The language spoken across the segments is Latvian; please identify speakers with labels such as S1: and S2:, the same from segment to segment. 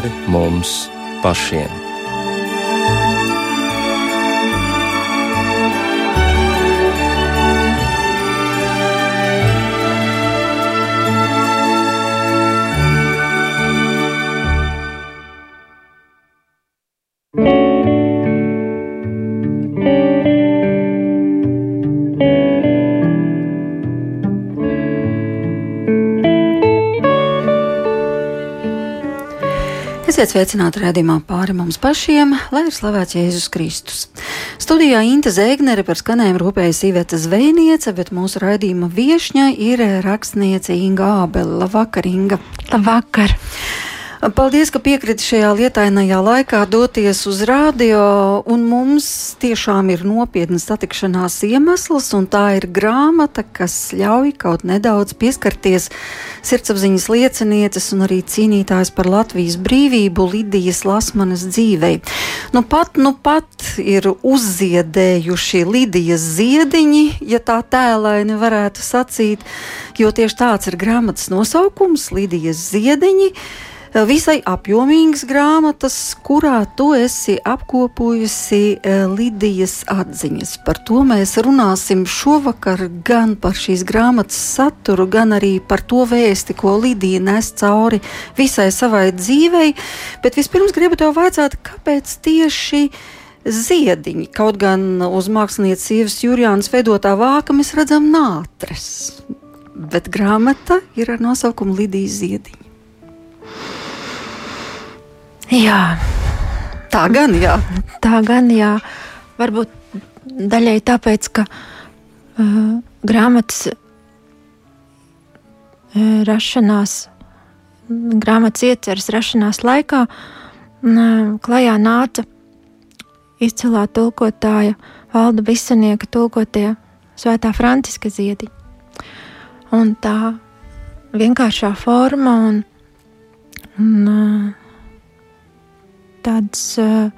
S1: pāri mums pašiem.
S2: Esiet sveicināti redzamā pāri mums pašiem, lai ir slavēts Jēzus Kristus. Studijā Inte Zēgnere par skanējumu rūpējas Iveta Zvejniece, bet mūsu raidījuma viešņa ir rakstniece Inga Ābele. Labvakar, Inga!
S3: Labvakar!
S2: Paldies, ka piekriti šajā lietainajā laikā doties uz radio, mums tiešām ir nopietnas satikšanās iemesls, un tā ir grāmata, kas ļauj kaut nedaudz pieskarties sirdsapziņas liecinieces un arī cīnītājs par Latvijas brīvību Lidijas Lasmanas dzīvei. Nu pat, nu pat ir uzziedējuši Lidijas ziediņi, ja tā tēlaini varētu sacīt, jo tieši tāds ir grāmatas nosaukums - Lidijas ziediņi visai apjomīgas grāmatas, kurā tu esi apkopojusi eh, Lidijas atziņas. Par to mēs runāsim šovakar gan par šīs grāmatas saturu, gan arī par to vēsti, ko Lidija nes cauri visai savai dzīvei. Bet vispirms gribu tev vaicāt, kāpēc tieši ziediņi. Kaut gan uz mākslinieces sievas Jurijānas veidotā vāka mēs redzam nātres, bet grāmata ir ar nosaukumu Lidijas ziediņi.
S3: Jā.
S2: Tā gan, jā.
S3: Tā gan, jā. Varbūt daļai tāpēc, ka uh, grāmatas uh, rašanās, grāmatas ieceres rašanās laikā uh, klajā nāca izcilā tulkotāja Valda Bisanieka tulkotie Svētā Franciska ziedi. Un tā vienkāršā forma un, un uh, tāds uh,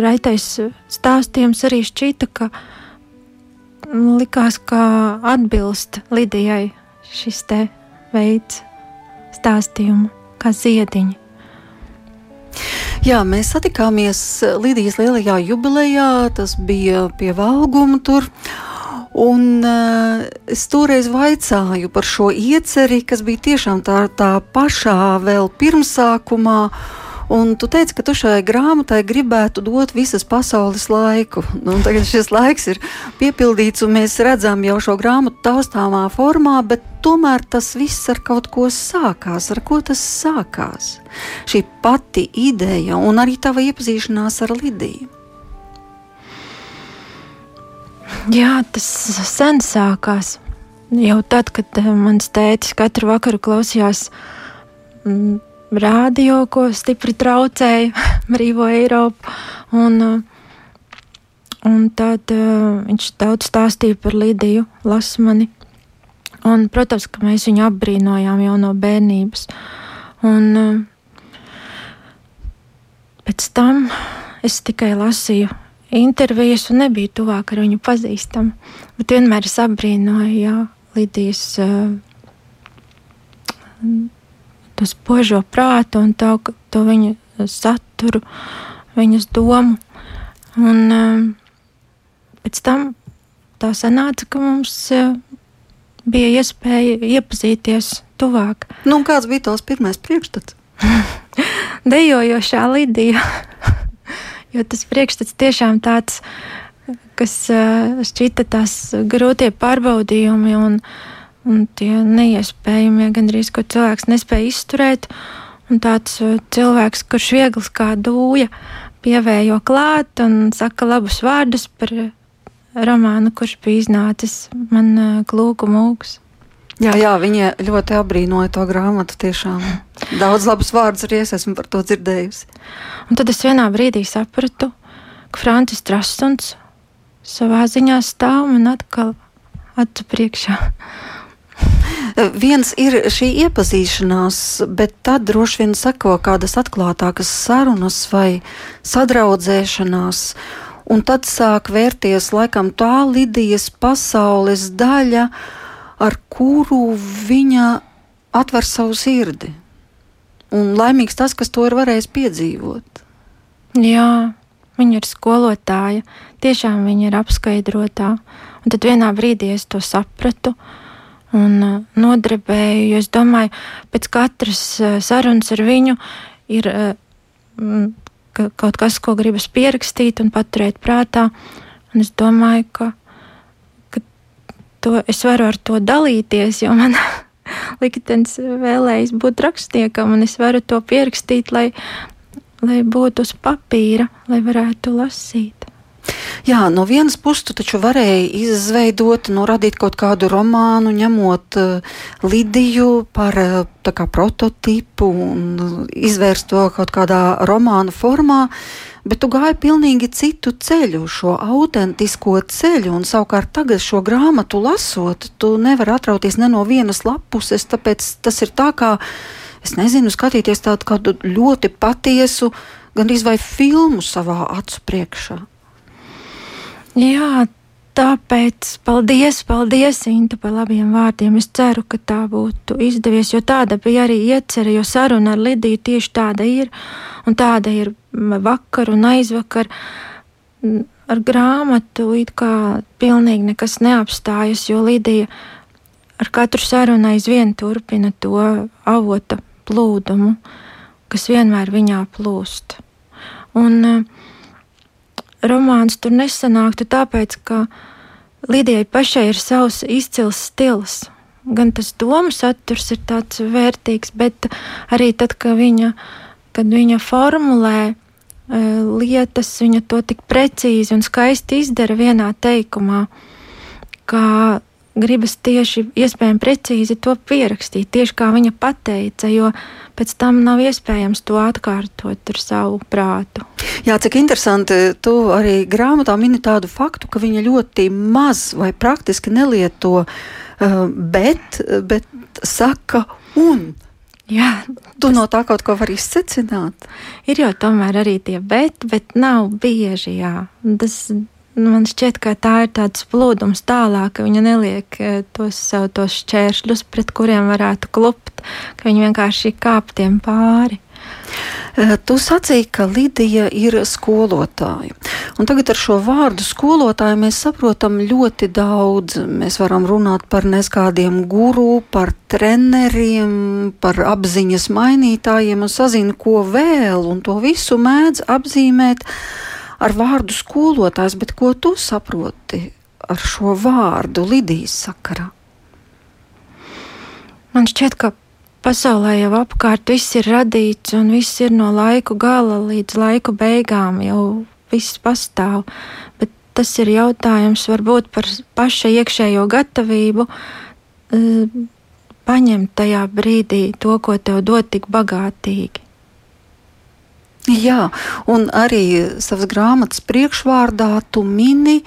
S3: raitais stāstījums arī šķita, ka likās, ka atbilst Lidijai šis te veids stāstījumu, kā ziediņi.
S2: Jā, mēs satikāmies Lidijas lielajā jubilejā, tas bija pie Valguma tur. Un uh, es toreiz vaicāju par šo ieceri, kas bija tiešām tā, tā pašā vēl pirmsākumā. Uh, Un tu teici, ka tu šai grāmatai gribētu dot visas pasaules laiku. Nu, tagad šis laiks ir piepildīts, un mēs redzam jau šo grāmatu taustāmā formā, bet tomēr tas viss ar kaut ko sākās. Ar ko tas sākās? Šī pati ideja un arī tava iepazīšanās ar Lidiju.
S3: Jā, tas sen sākās. Jau tad, kad eh, mans tētis katru vakaru klausījās mm, rādio, ko stipri traucēja brīvo Eiropu. Un, uh, un tad uh, viņš daudz stāstīja par Lidiju Lasmani. Un, protams, ka mēs viņu apbrīnojām jau no bērnības. Un, uh, pēc tam es tikai lasīju intervijas un nebiju tuvāk ar viņu pazīstama. Bet vienmēr es apbrīnoju jā, Lidijas. Uh, to spožo prātu un to, to viņa saturu, viņas domu. Un um, pēc tam tā sanāca, ka mums uh, bija iespēja iepazīties tuvāk.
S2: Nu, kāds bija tavs pirmais priekšstats?
S3: Dejojošā Lidija. jo tas priekšstats tiešām tāds, kas uh, šķita tās grūtie pārbaudījumi un, uh, un tie neiespējamie, gandrīz ko cilvēks nespēja izturēt. Un tāds uh, cilvēks, kurš viegls kā dūja, pievējo klāt un saka labus vārdus par uh, romānu, kurš bija iznācis man uh, klūku mūks.
S2: Jā, jā, viņa ļoti apbrīnoja to grāmatu. Tiešām daudz labus vārdus arī es esmu par to dzirdējusi.
S3: Un tad es vienā brīdī sapratu, ka Francis Trasuns savā ziņā stāv man atkal acu priekšā.
S2: Viens ir šī iepazīšanās, bet tad droši vien seko kādas atklātākas sarunas vai sadraudzēšanās, un tad sāk vērties laikam tā Lidijas pasaules daļa, ar kuru viņa atver savu sirdi. un laimīgs tas, kas to ir varējis piedzīvot.
S3: Jā, viņa ir skolotāja, tiešām viņa ir apskaidrotā. Un tad vienā brīdī es to sapratu un uh, nodarbēju, jo es domāju, pēc katras uh, sarunas ar viņu ir uh, kaut kas, ko gribas pierakstīt un paturēt prātā. Un es domāju, ka, ka to, es varu ar to dalīties, jo man liktenis vēlējas būt rakstniekam, un es varu to pierakstīt, lai, lai būtu uz papīra, lai varētu lasīt.
S2: Jā, no vienas puses tu taču varēji izveidot, nu, radīt kaut kādu romānu, ņemot uh, Lidiju par uh, kā, prototipu un izvērst to kaut kādā romāna formā. Bet tu gāji pilnīgi citu ceļu, šo autentisko ceļu, un savukārt tagad šo grāmatu lasot, tu nevari atrauties ne no vienas lapuses, tāpēc tas ir tā kā, es nezinu, skatīties tādu ļoti patiesu, gandrīz vai filmu savā acu priekšā.
S3: Jā, tāpēc paldies, paldies, Intu, par labiem vārdiem. Es ceru, ka tā būtu izdevies, jo tāda bija arī iecerē, jo saruna ar Lidiju tieši tāda ir, un tāda ir vakar un aizvakar. Ar grāmatu it kā pilnīgi nekas neapstājas, jo Lidija ar katru sarunu aizvien turpina to avota plūdumu, kas vienmēr viņā plūst. Un uh, romāns tur nesanāktu, tāpēc ka Lidijai pašai ir savs izcils stils. Gan tas domu saturs ir tāds vērtīgs, bet arī tad, kad viņa, kad viņa formulē uh, lietas, viņa to tik precīzi un skaisti izdara vienā teikumā, kā gribas tieši iespējami precīzi to pierakstīt, tieši kā viņa pateica, jo pēc tam nav iespējams to atkārtot ar savu prātu.
S2: Jā, cik interesanti, tu arī grāmatā mini tādu faktu, ka viņa ļoti maz vai praktiski nelieto, uh, bet, bet saka un.
S3: Jā,
S2: tu tas... no tā kaut ko vari izsecināt.
S3: Ir jau tomēr arī tie bet, bet nav bieži. Jā. Tas man šķiet, ka tā ir tāds plūdums tālāk, ka viņa neliek eh, tos sev tos šķēršļus, pret kuriem varētu klupt, ka viņa vienkārši kāp tiem pāri.
S2: Eh, tu sacīki, ka Lidija ir skolotāja. Un tagad ar šo vārdu skolotāja mēs saprotam ļoti daudz. Mēs varam runāt par neskādiem guru, par treneriem, par apziņas mainītājiem un sazinu, ko vēl, un to visu mēdz apzīmēt ar vārdu skolotājs, bet ko tu saproti ar šo vārdu Lidijas sakarā?
S3: Man šķiet, ka pasaulē jau apkārt viss ir radīts un viss ir no laiku gala līdz laiku beigām, jau viss pastāv. Bet tas ir jautājums varbūt par paša iekšējo gatavību eh, paņemt tajā brīdī to, ko tev dod tik bagātīgi.
S2: Jā, un arī savas grāmatas priekšvārdā tu mini,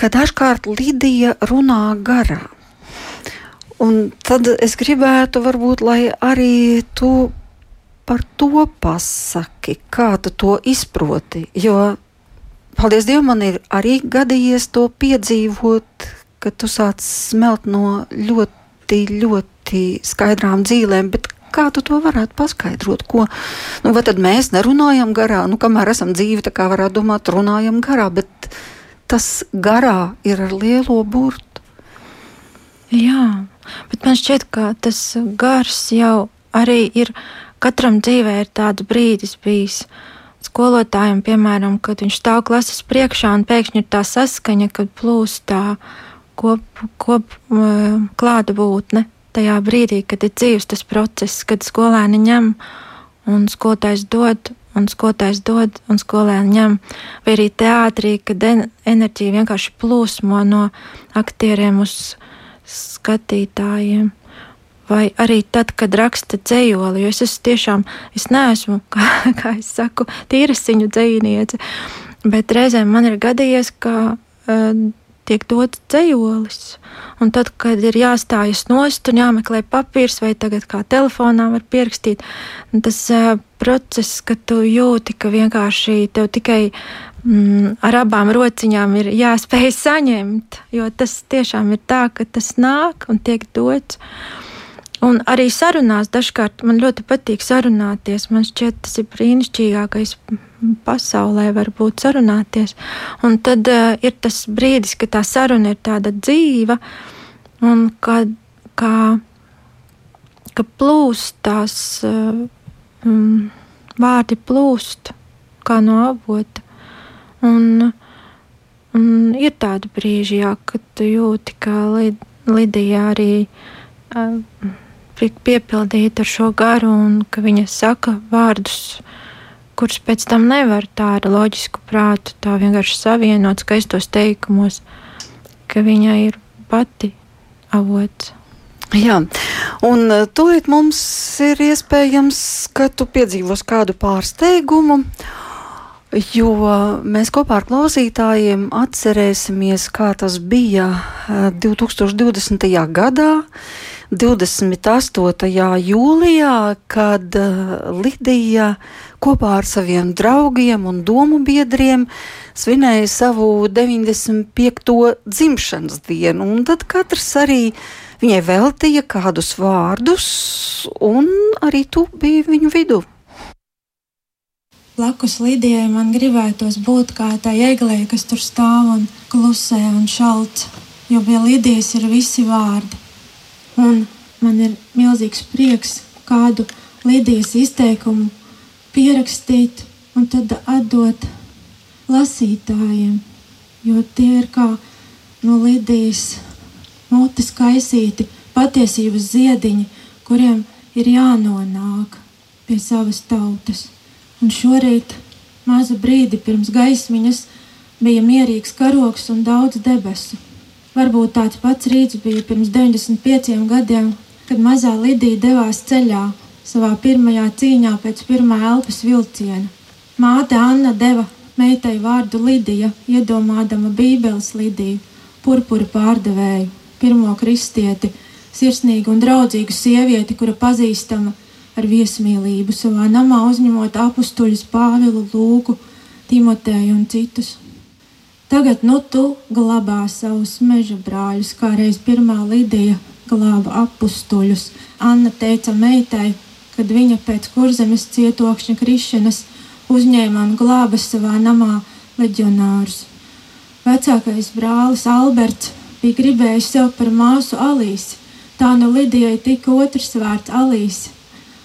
S2: ka dažkārt Lidija runā garā. Un tad es gribētu, varbūt, lai arī tu par to pasaki, kā tu to izproti. Jo, paldies Dievam, man ir arī gadījies to piedzīvot, ka tu sāc smelt no ļoti, ļoti skaidrām dzīvēm, bet Kā tu to varētu paskaidrot? Ko, nu, vai tad mēs nerunājam garā? Nu, kamēr esam dzīvi, tā kā varētu domāt, runājam garā, bet tas garā ir ar lielo burtu.
S3: Jā, bet man šķiet, ka tas gars jau arī ir katram dzīvē ir tāds brīdis bijis. Skolotājiem, piemēram, kad viņš stāv klases priekšā un pēkšņi ir tā saskaņa, kad plūst tā kop, kop, klāta būtne tajā brīdī, kad ir dzīves tas process, kad skolēni ņem un skolotājs dod, un skolotājs dod, un skolēni ņem, vai arī teātrī, kad enerģija vienkārši plūsmo no aktieriem uz skatītājiem. Vai arī tad, kad raksta dzējoli, jo es esmu tiešām, es neesmu, kā, kā es saku, tīrasiņu dzējniece, bet reizēm man ir gadījies, ka uh, tiek dots dzējolis. Un tad, kad ir jāstājas nost un jāmeklē papīrs, vai tagad kā telefonā var pierakstīt, tas uh, process, ka tu jūti, ka vienkārši tev tikai mm, ar abām rociņām ir jāspēj saņemt, jo tas tiešām ir tā, ka tas nāk un tiek dots.
S4: Un arī sarunās dažkārt man ļoti patīk sarunāties. Man šķiet, tas ir brīnišķīgākais pasaulē, var būt sarunāties. Un tad uh, ir tas brīdis, kad tā saruna ir tāda dzīva un kad, kā, ka plūst tās uh, um, vārdi plūst kā no avota. Un, un ir tādi brīži, jā, kad tu jūti, kā Lidija arī. Uh, piepildīta ar šo garu, un ka viņa saka vārdus, kurus pēc tam nevar tā ar loģisku prātu, tā vienkārši savienot skaistos teikumos, ka viņa ir pati avots.
S2: Jā, un uh, tūlīt mums ir iespējams, ka tu piedzīvos kādu pārsteigumu, jo mēs kopā ar klausītājiem atcerēsimies, kā tas bija 2020. Uh, gadā 28. jūlijā, kad uh, Lidija kopā ar saviem draugiem un domu biedriem svinēja savu 95. dzimšanas dienu, un tad katrs arī viņai veltīja kādus vārdus, un arī tu biji viņu vidū.
S3: Blakus Lidijai man gribētos būt kā tā eglē, kas tur stāv un klusē un šalts, jo pie Lidijas ir visi vārdi. Un man ir milzīgs prieks kādu Lidijas izteikumu pierakstīt un tad atdot lasītājiem, jo tie ir kā no Lidijas mutes kaisīti patiesības ziediņi, kuriem ir jānonāk pie savas tautas. Un šorīt, mazu brīdi pirms gaismiņas, bija mierīgs karoks un daudz debesu. Varbūt tāds pats rīts bija pirms 95 gadiem, kad mazā Lidija devās ceļā savā pirmajā cīņā pēc pirmā elpas vilciena. Māte Anna deva meitai vārdu Lidija, iedomādama Bībeles Lidiju, purpura pārdevēju, pirmo kristieti, sirsnīgu un draudzīgu sievieti, kura pazīstama ar viesmīlību savā namā uzņemot apstuļus Pāvilu, Lūku, Timoteju un citus. Tagad nu tu glabā savus meža brāļus, kā reiz pirmā Lidija glāba apstuļus. Anna teica meitai, kad viņa pēc kurzemes cietokšņa krišanas uzņēma un glāba savā namā leģionārus. Vecākais brālis Alberts bija gribējis sev par māsu Alīsi. Tā no Lidijai tika otrs vārds Alīsi,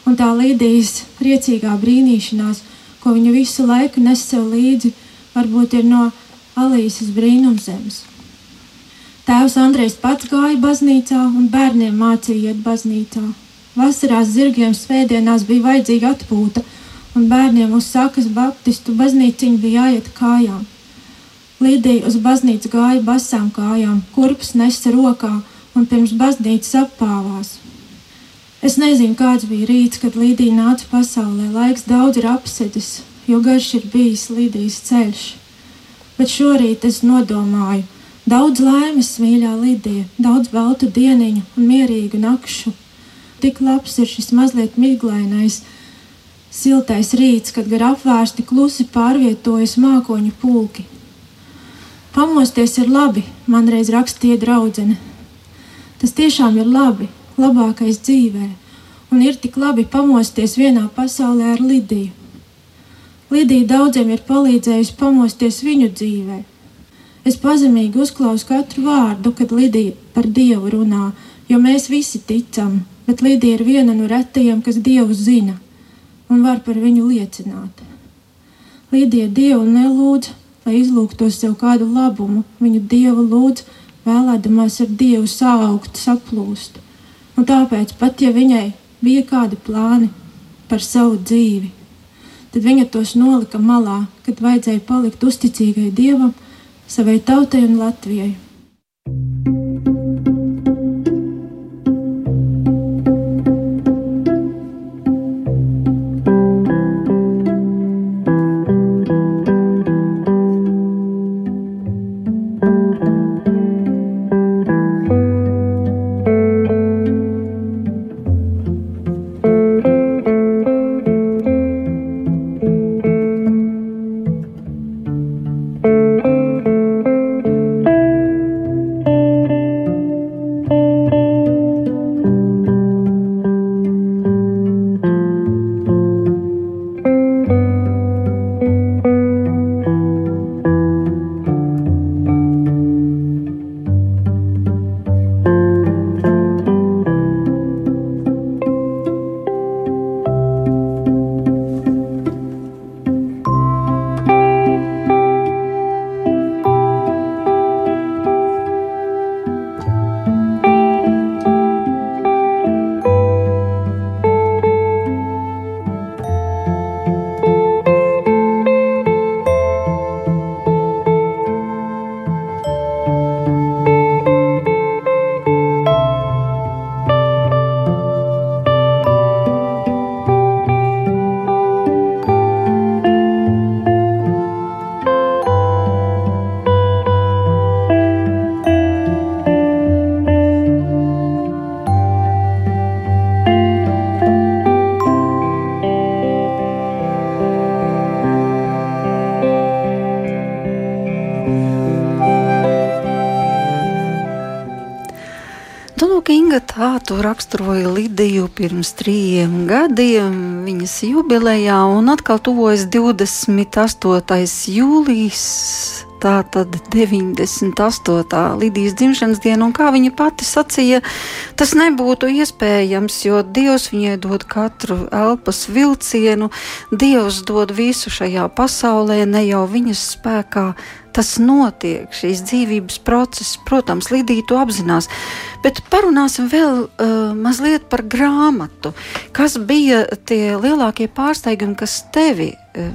S3: un tā Lidijas priecīgā brīnīšanās, ko viņa visu laiku nes sev līdzi, varbūt ir no Alīsas brīnumzemes. Tēvs Andrejs pats gāja baznīcā un bērniem mācīja iet baznīcā. Vasarās zirgiem svētdienās bija vajadzīga atpūta, un bērniem uz sakas baptistu baznīciņu bija jāiet kājām. Līdija uz baznīcu gāja basām kājām, kurpes nesa rokā un pirms baznīcas apāvās. Es nezinu, kāds bija rīts, kad Līdija nāca pasaulē. Laiks daudz ir apsedis, jo garš ir bijis Līdijas ceļš bet šorīt es nodomāju daudz laimes, mīļā Lidija, daudz baltu dieniņu un mierīgu nakšu. Tik labs ir šis mazliet miglainais, siltais rīts, kad gar apvērsti klusi pārvietojas mākoņu pulki. Pamosties ir labi, man reiz rakstīja draudzene. Tas tiešām ir labi, labākais dzīvē, un ir tik labi pamosties vienā pasaulē ar Lidiju. Lidija daudziem ir palīdzējusi pamosties viņu dzīvē. Es pazemīgi uzklausu katru vārdu, kad Lidija par Dievu runā, jo mēs visi ticam, bet Lidija ir viena no retajiem, kas Dievu zina un var par viņu liecināt. Lidija Dievu nelūdz, lai izlūgtos sev kādu labumu, viņu Dievu lūdz, vēlēdamās ar Dievu saukt, saplūst. Un tāpēc, pat ja viņai bija kādi plāni par savu dzīvi, tad viņa tos nolika malā, kad vajadzēja palikt uzticīgai Dievam, savai tautai un Latvijai.
S2: Raksturoji Lidiju pirms trījiem gadiem viņas jubilejā, un atkal tuvojas 28. jūlijas. Tā tad 98. Lidijas dzimšanas diena, un kā viņa pati sacīja, tas nebūtu iespējams, jo Dievs viņai dod katru elpas vilcienu, Dievs dod visu šajā pasaulē, ne jau viņas spēkā, tas notiek, šīs dzīvības process, protams, Lidija to apzinās. Bet parunāsim vēl uh, mazliet par grāmatu. Kas bija tie lielākie pārsteigumi, kas tevi uh,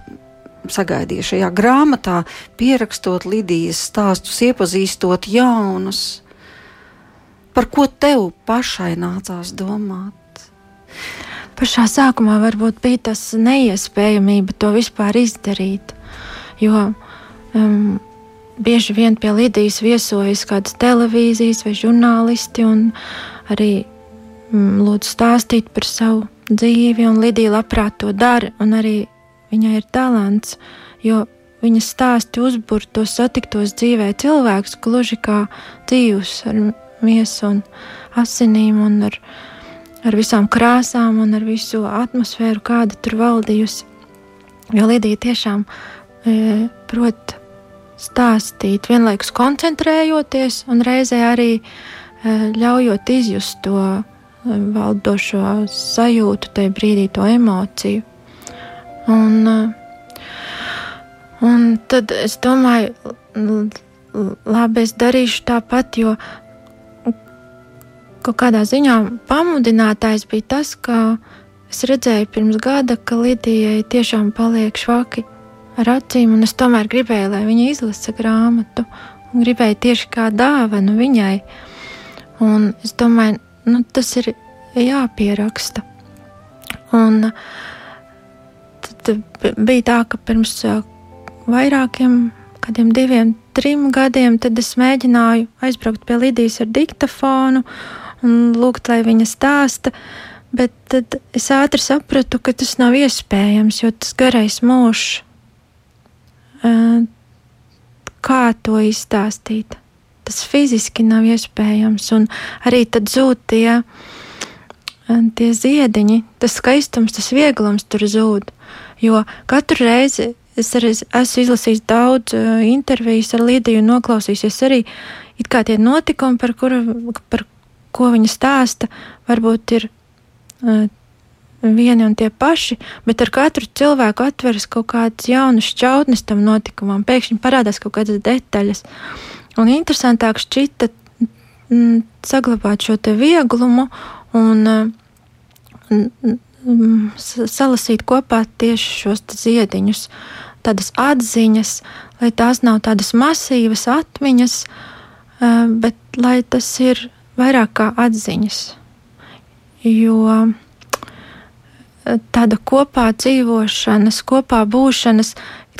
S2: sagaidīja šajā grāmatā, pierakstot Lidijas stāstus, iepazīstot jaunus? Par ko tev pašai nācās domāt?
S3: Pašā sākumā varbūt bija tas neiespējamība to vispār izdarīt. Jo um, bieži vien pie Lidijas viesojas kādas televīzijas vai žurnālisti un arī mm, lūdzu stāstīt par savu dzīvi, un Lidija labprāt to dara, un arī viņai ir talants, jo viņas stāsti uzbur to satiktos dzīvē cilvēkus gluži kā dzīvus ar miesu un asinīm un ar, ar visām krāsām un ar visu atmosfēru, kāda tur valdījusi. Jo Lidija tiešām e, prot stāstīt, vienlaikus koncentrējoties un reizē arī e, ļaujot izjust to e, valdošo sajūtu, tajā brīdī to emociju. Un, e, un tad es domāju, labi, es darīšu tāpat, jo kaut kādā ziņā pamudinātājs bija tas, ka es redzēju pirms gada, ka Lidijai tiešām paliek švaki ar acīm, un es tomēr gribēju, lai viņa izlasa grāmatu, un gribēju tieši kā dāvanu viņai. Un es domāju, nu, tas ir jāpieraksta. Un tad bija tā, ka pirms vairākiem, kādiem diviem, trim gadiem, tad es mēģināju aizbraukt pie Lidijas ar diktafonu un lūgt, lai viņa stāsta. Bet tad es ātri sapratu, ka tas nav iespējams, jo tas garais mūžs kā to izstāstīt. Tas fiziski nav iespējams, un arī tad zūd tie, tie ziediņi, tas skaistums, tas vieglums tur zūd. Jo katru reizi es arī esmu izlasījis daudz intervijas ar Lidiju, noklausījusies arī tie notikumi, par, par ko viņa stāsta, varbūt ir uh, vieni un tie paši, bet ar katru cilvēku atveras kaut kādas jaunas šķautnes tam notikumam. Pēkšņi parādās kaut kādas detaļas. Un interesantāk šķita mm, saglabāt šo te vieglumu un mm, salasīt kopā tieši šos ziediņus, tādas atziņas, lai tās nav tādas masīvas atmiņas, bet lai tas ir vairāk kā atziņas. Jo tāda kopā dzīvošanas, kopā būšanas,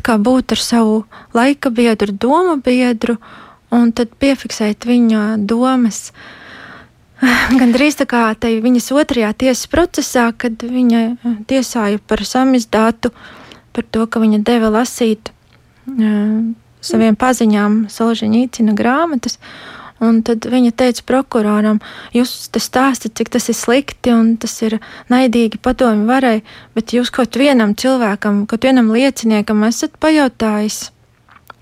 S3: kā būt ar savu laika biedru, domu biedru, un tad piefiksēt viņa domas. Gan drīz tā kā tai viņas otrajā tiesas procesā, kad viņa tiesāja par samizdātu, par to, ka viņa deva lasīt uh, saviem paziņām Solženīcina grāmatas, Un tad viņa teica prokuroram, jūs te stāstat, cik tas ir slikti un tas ir naidīgi padomju varai, bet jūs kaut vienam cilvēkam, kaut vienam lieciniekam esat pajautājis,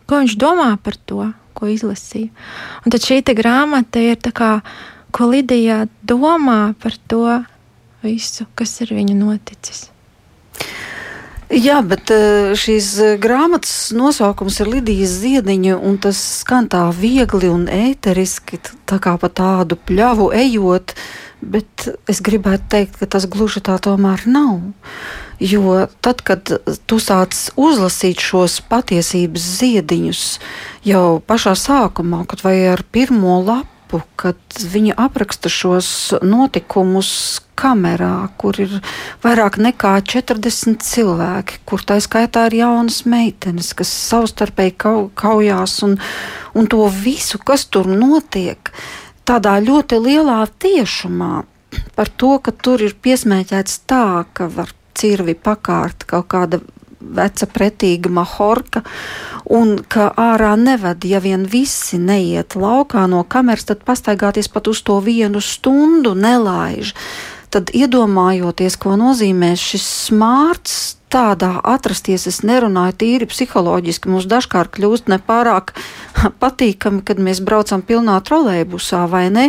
S3: ko viņš domā par to, ko izlasīja. Un tad šī grāmata ir tā kā, ko Lidija domā par to visu, kas ar viņu noticis.
S2: Jā, bet eh, šīs eh, grāmatas nosaukums ir Lidijas ziediņa, un tas skan tā viegli un ēteriski, tā kā pa tādu pļavu ejot, bet es gribētu teikt, ka tas gluži tā tomēr nav. Jo tad, kad tu sāc uzlasīt šos patiesības ziediņus jau pašā sākumā, kaut vai ar pirmo lapu, lapu, kad viņa apraksta šos notikumus kamerā, kur ir vairāk nekā 40 cilvēki, kur tā skaitā ir jaunas meitenes, kas savstarpēji kau, kaujās un, un to visu, kas tur notiek, tādā ļoti lielā tiešumā par to, ka tur ir piesmēķēts tā, ka var cirvi pakārt kaut kāda veca pretīga mahorka, un ka ārā neved, ja vien visi neiet laukā no kameras, tad pastaigāties pat uz to vienu stundu nelaiž. Tad iedomājoties, ko nozīmē šis smārts, tādā atrasties. Es nerunāju tīri psiholoģiski. Mums dažkārt kļūst nepārāk patīkami, kad mēs braucam pilnā trolēļbusā vai ne,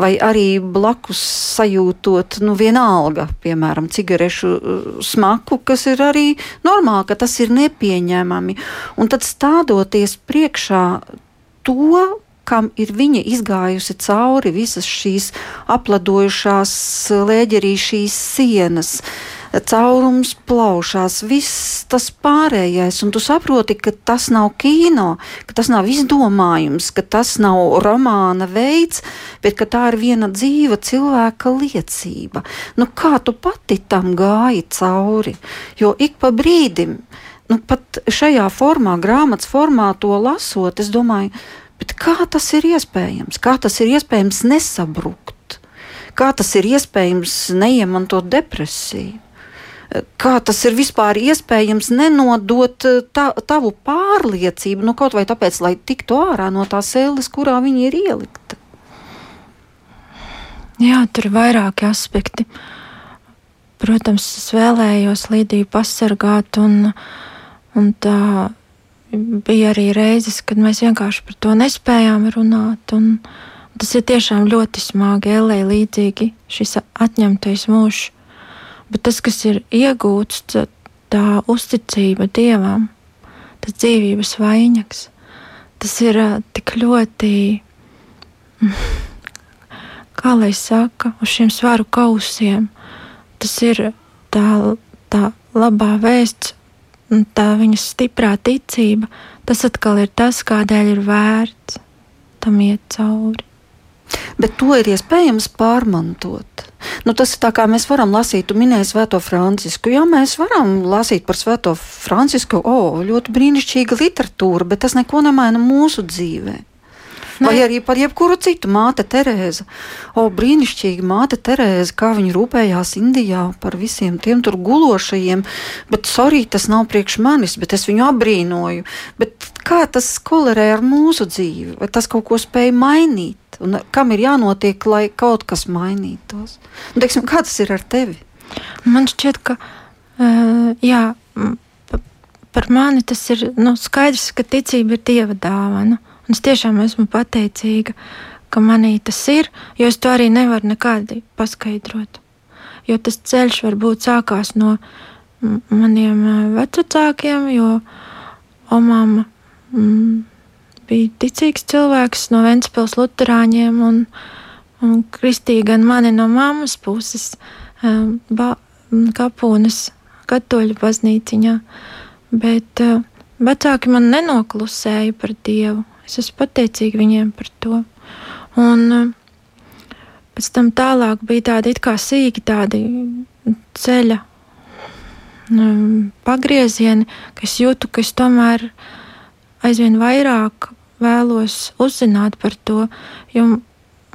S2: vai arī blakus sajūtot, nu, vienalga, piemēram, cigarešu uh, smaku, kas ir arī normāli, ka tas ir nepieņemami. Un tad stādoties priekšā to, kam ir viņa izgājusi cauri visas šīs apladojušās lēģerīšīs sienas. Caurums plaušās, viss tas pārējais, un tu saproti, ka tas nav kino, ka tas nav izdomājums, ka tas nav romāna veids, bet ka tā ir viena dzīva cilvēka liecība. Nu, kā tu pati tam gāji cauri? Jo ik pa brīdim, nu, pat šajā formā, grāmatas formā, to lasot, es domāju, kā tas ir iespējams? Kā tas ir iespējams nesabrukt? Kā tas ir iespējams neiemantot depresiju? kā tas ir vispār iespējams nenodot eh, tā, tavu pārliecību, nu kaut vai tāpēc, lai tiktu ārā no tās ēles, kurā viņi ir ielikta?
S3: Jā, tur ir vairāki aspekti. Protams, es vēlējos Līdiju pasargāt, un, un tā bija arī reizes, kad mēs vienkārši par to nespējām runāt. Tas ir tiešām ļoti smagi, Elē, līdzīgi šis atņemtais mūžs. Bet tas, kas ir iegūts, tā uzticība dievam, tas dzīvības vainags, tas ir tik ļoti, kā lai saka, uz šiem svaru kausiem. Tas ir tā, tā labā vēsts, tā viņas stiprā ticība. Tas atkal ir tas, kādēļ ir vērts tam iet cauri.
S2: Bet to ir iespējams pārmantot. Nu, tas ir tā, kā mēs varam lasīt, tu minēji Svēto Francisku. Jā, mēs varam lasīt par Svēto Francisku, o, ļoti brīnišķīga literatūra, bet tas neko nemaina mūsu dzīvē. Ne. Vai arī par jebkuru citu māte Terēza. O, brīnišķīgi māte Terēza, kā viņa rūpējās Indijā par visiem tiem tur gulošajiem. Bet, sorry, tas nav priekš manis, bet es viņu abrīnoju. Bet kā tas kolerē ar mūsu dzīvi? Vai tas kaut ko spēja mainīt? Un kam ir jānotiek, lai kaut kas mainītos? Un, teiksim, kā tas ir ar tevi?
S3: Man šķiet, ka uh, jā, par mani tas ir nu, skaidrs, ka ticība ir dieva dāvana. Un es tiešām esmu pateicīga, ka manī tas ir, jo es to arī nevaru nekādi paskaidrot. Jo tas ceļš varbūt sākās no maniem vecākiem, jo omāma. Mm, bija ticīgs cilvēks no Ventspils luterāņiem un, un kristīja gan mani no mammas puses, ba, kapūnas katoļu baznīciņā, bet vecāki man nenoklusēja par Dievu. Es esmu pateicīga viņiem par to. Un uh, pēc tam tālāk bija tādi it kā sīki tādi ceļa um, pagriezieni, ka es jūtu, ka es tomēr aizvien vairāk vēlos uzzināt par to, jo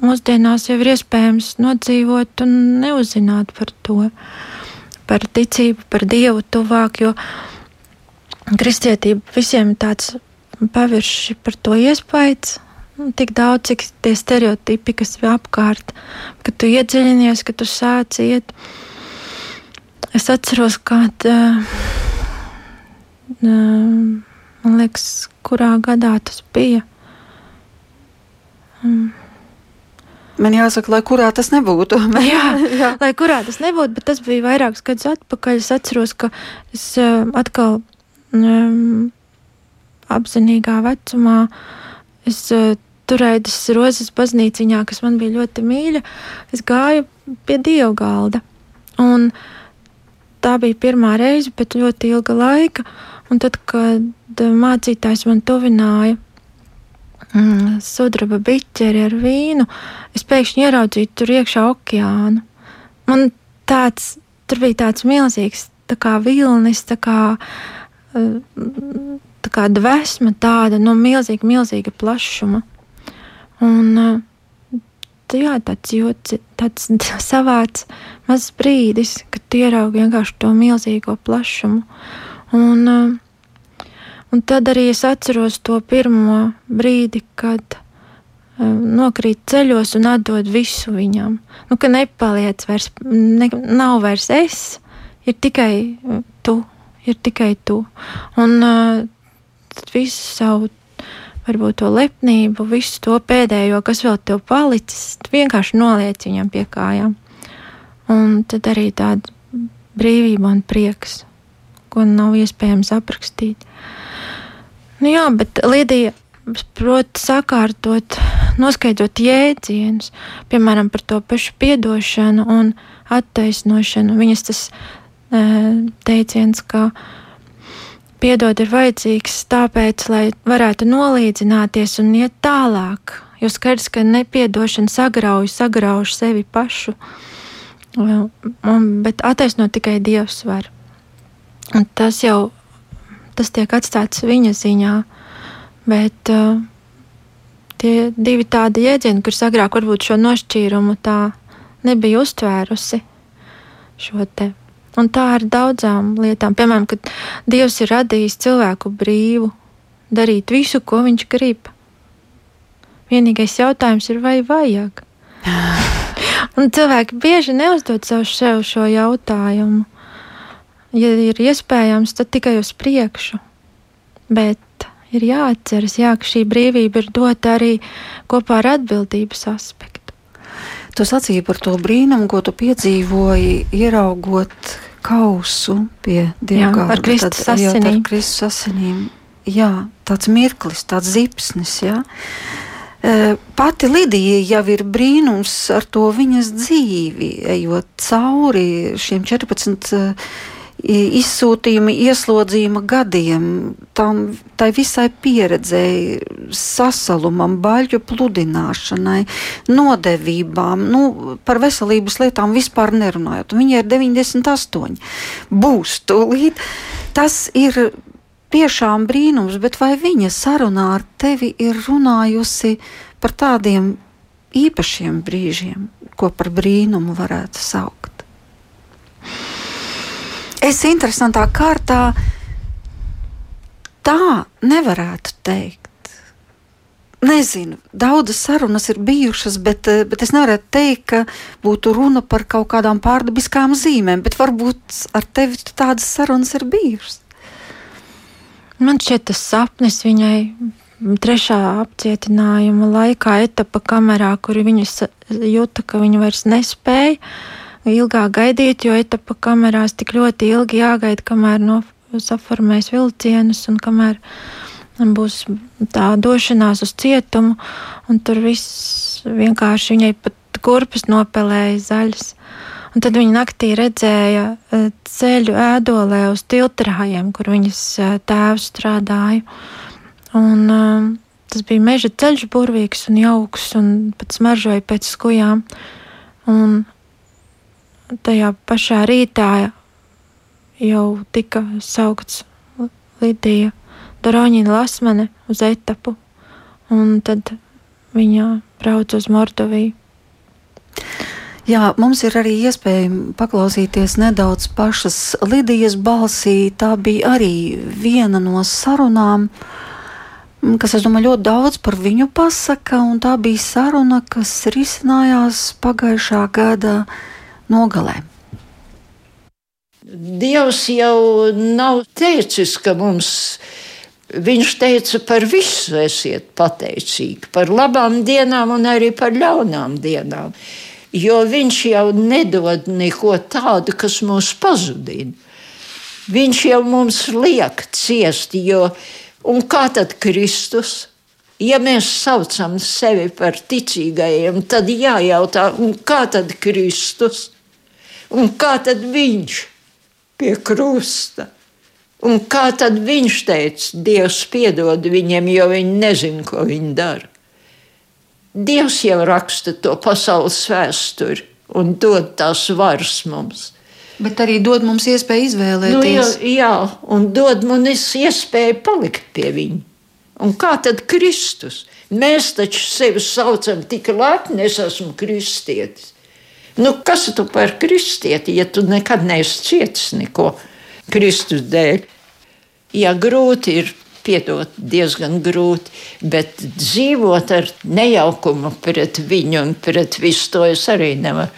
S3: mūsdienās jau ir iespējams nodzīvot un neuzzināt par to, par ticību, par Dievu tuvāk, jo kristietība visiem ir tāds pavirši par to iespējas. Nu, tik daudz, cik tie stereotipi, kas ir apkārt, kad tu iedziļinies, kad tu sāc iet. Es atceros, kāda uh, uh, Man liekas, kurā gadā tas bija.
S2: Mm. Man jāsaka, lai kurā tas nebūtu.
S3: jā, jā, lai kurā tas nebūtu, bet tas bija vairākus gadus atpakaļ. Es atceros, ka es uh, atkal um, apzinīgā vecumā es uh, turēju tas rozes baznīciņā, kas man bija ļoti mīļa. Es gāju pie dievu galda. Un tā bija pirmā reize pēc ļoti ilga laika. Un tad, kad mācītājs man tuvināja mm, sudraba biķeri ar vīnu, es pēkšņi ieraudzīju tur iekšā okeānu. Man tāds, tur bija tāds milzīgs, tā kā vilnis, tā kā, tā kā dvēsma tāda, no milzīga, milzīga plašuma. Un jā, tāds jūtas, tāds savāds mazs brīdis, kad ieraugi vienkārši to milzīgo plašumu. Un, uh, un tad arī es atceros to pirmo brīdi, kad uh, nokrīt ceļos un atdod visu viņam. Nu, ka nepaliec vairs, ne, nav vairs es, ir tikai tu, ir tikai tu. Un visu savu varbūt to lepnību, visu to pēdējo, kas vēl tev palicis, vienkārši noliec viņam pie kājām. Un tad arī tāda brīvība un prieks, ko nav iespējams aprakstīt. Nu jā, bet Lidija prot sakārtot, noskaidrot jēdzienus, piemēram, par to pašu piedošanu un attaisnošanu. Viņas tas e, teiciens, ka piedot ir vajadzīgs tāpēc, lai varētu nolīdzināties un iet tālāk, jo skaidrs, ka nepiedošana sagrauj, sagrauž sevi pašu. Un, bet attaisnot tikai Dievs var. Un tas jau tas tiek atstāts viņa ziņā. Bet uh, tie divi tādi jēdzieni, kurus agrāk varbūt šo nošķīrumu tā nebija uztvērusi šo te. Un tā ar daudzām lietām. Piemēram, kad Dievs ir radījis cilvēku brīvu, darīt visu, ko viņš grib. Vienīgais jautājums ir, vai vajag? Un cilvēki bieži neuzdod sev, sev šo jautājumu. Ja ir iespējams, tad tikai uz priekšu. Bet ir jāatceras, jā, ka šī brīvība ir dota arī kopā ar atbildības aspektu.
S2: Tu sacīji par to brīnumu, ko tu piedzīvoji, ieraugot kausu pie dievgārda.
S3: Ar Kristus asinīm.
S2: Jā, Kristus asinīm. Jā, tāds mirklis, tāds zipsnis, jā. Eh, pati Lidija jau ir brīnums ar to viņas dzīvi, ejot cauri šiem 14 izsūtījuma, ieslodzījuma gadiem, tam tai visai pieredzēji, sasalumam, baļķu pludināšanai, nodevībām, nu, par veselības lietām vispār nerunājot. Viņa ir 98, būs tūlīt. Tas ir tiešām brīnums, bet vai viņa sarunā ar tevi ir runājusi par tādiem īpašiem brīžiem, ko par brīnumu varētu saukt? Es interesantā kārtā tā nevarētu teikt. Nezinu, daudzas sarunas ir bijušas, bet, bet es nevaru teikt, ka būtu runa par kaut kādām pārdabiskām zīmēm, bet varbūt ar tevi tādas sarunas ir bijušas.
S3: Man šķiet, tas sapnis viņai trešā apcietinājuma laikā, etapa kamerā, kur viņa jūta, ka viņa vairs nespēja ilgāk gaidīt, jo etapa kamerās tik ļoti ilgi jāgaida, kamēr no saformēs vilcienus un kamēr būs tā došanās uz cietumu, un tur viss vienkārši viņai pat kurpes nopelēja zaļas. Un tad viņa naktī redzēja e, ceļu ēdolē uz tiltrājiem, kur viņas e, tēvs strādāja. Un, um, tas bija meža ceļš, burvīgs un jauks, un pat smaržoja pēc skujām. Un tajā pašā rītā jau tika saukts Lidija Doroņina Lasmane uz etapu, un tad viņa brauc uz Mordoviju.
S2: Jā, mums ir arī iespēja paklausīties nedaudz pašas Lidijas balsī. Tā bija arī viena no sarunām, kas, es domāju, ļoti daudz par viņu pasaka, un tā bija saruna, kas risinājās pagājušā gada nogalē.
S5: Dievs jau nav teicis, ka mums Viņš teica, par visu esiet pateicīgi, par labām dienām un arī par ļaunām dienām jo viņš jau nedod neko tādu, kas mūs pazudina. Viņš jau mums liek ciest, jo un kā tad Kristus? Ja mēs saucam sevi par ticīgajiem, tad jājautā, kā tad Kristus? Un kā tad viņš pie krusta? Un kā tad viņš teica, Dievs piedod viņiem, jo viņi nezina, ko viņi dara? Dievs jau raksta to pasaules vēsturi un dod tās varas mums.
S2: Bet arī dod mums iespēju izvēlēties. Nu,
S5: jā, jā, un dod mums iespēju palikt pie viņa. Un kā tad Kristus? Mēs taču sevi saucam tik lepni, es esmu kristietis. Nu, kas tu par kristieti, ja tu nekad neesi cietis neko Kristus dēļ? Ja grūti ir piedot diezgan grūti, bet dzīvot ar nejaukumu pret viņu un pret visu to es arī nevaru.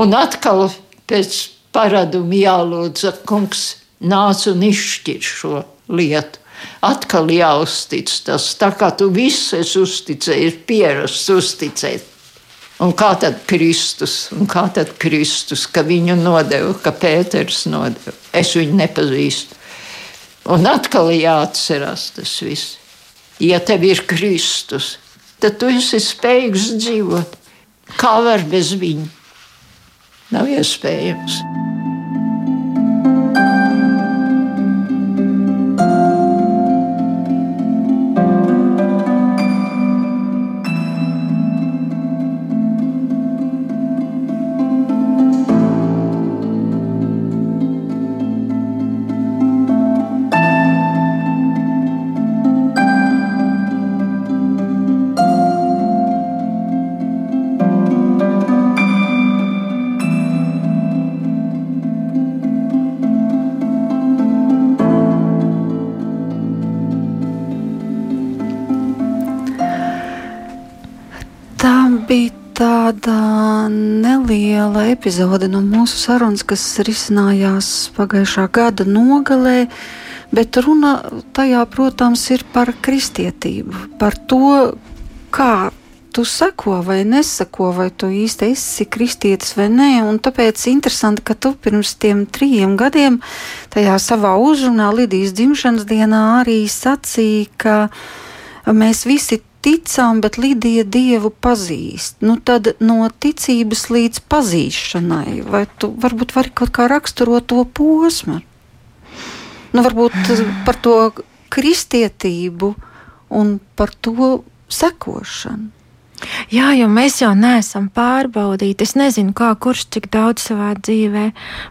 S5: Un atkal pēc paraduma jālūdz, kungs, nāc un izšķir šo lietu. Atkal jāuztic tas, tā kā tu visu esi uzticējis, pierasts uzticēt. Un kā tad Kristus, un kā tad Kristus, ka viņu nodeva, ka Pēters nodeva? Es viņu nepazīstu. Un atkal jāatcerās tas viss. Ja tev ir Kristus, tad tu esi spējīgs dzīvot. Kā var bez viņa? Nav iespējams.
S2: Neliela epizode no mūsu sarunas, kas risinājās pagājušā gada nogalē. Bet runa tajā, protams, ir par kristietību, par to, kā tu seko vai neseko, vai tu īsti esi kristietis vai nē. Un tāpēc interesanti, ka tu pirms tiem trim gadiem tajā savā uzrunā Lidijas dzimšanas dienā arī sacīji, ka mēs visi ticām, bet Lidija Dievu pazīst. Nu, tad no ticības līdz pazīšanai, vai tu varbūt vari kaut kā raksturot to posmu? Nu, varbūt par to kristietību un par to sekošanu.
S3: Jā, jo mēs jau neesam pārbaudīti. Es nezinu, kā kurš cik daudz savā dzīvē,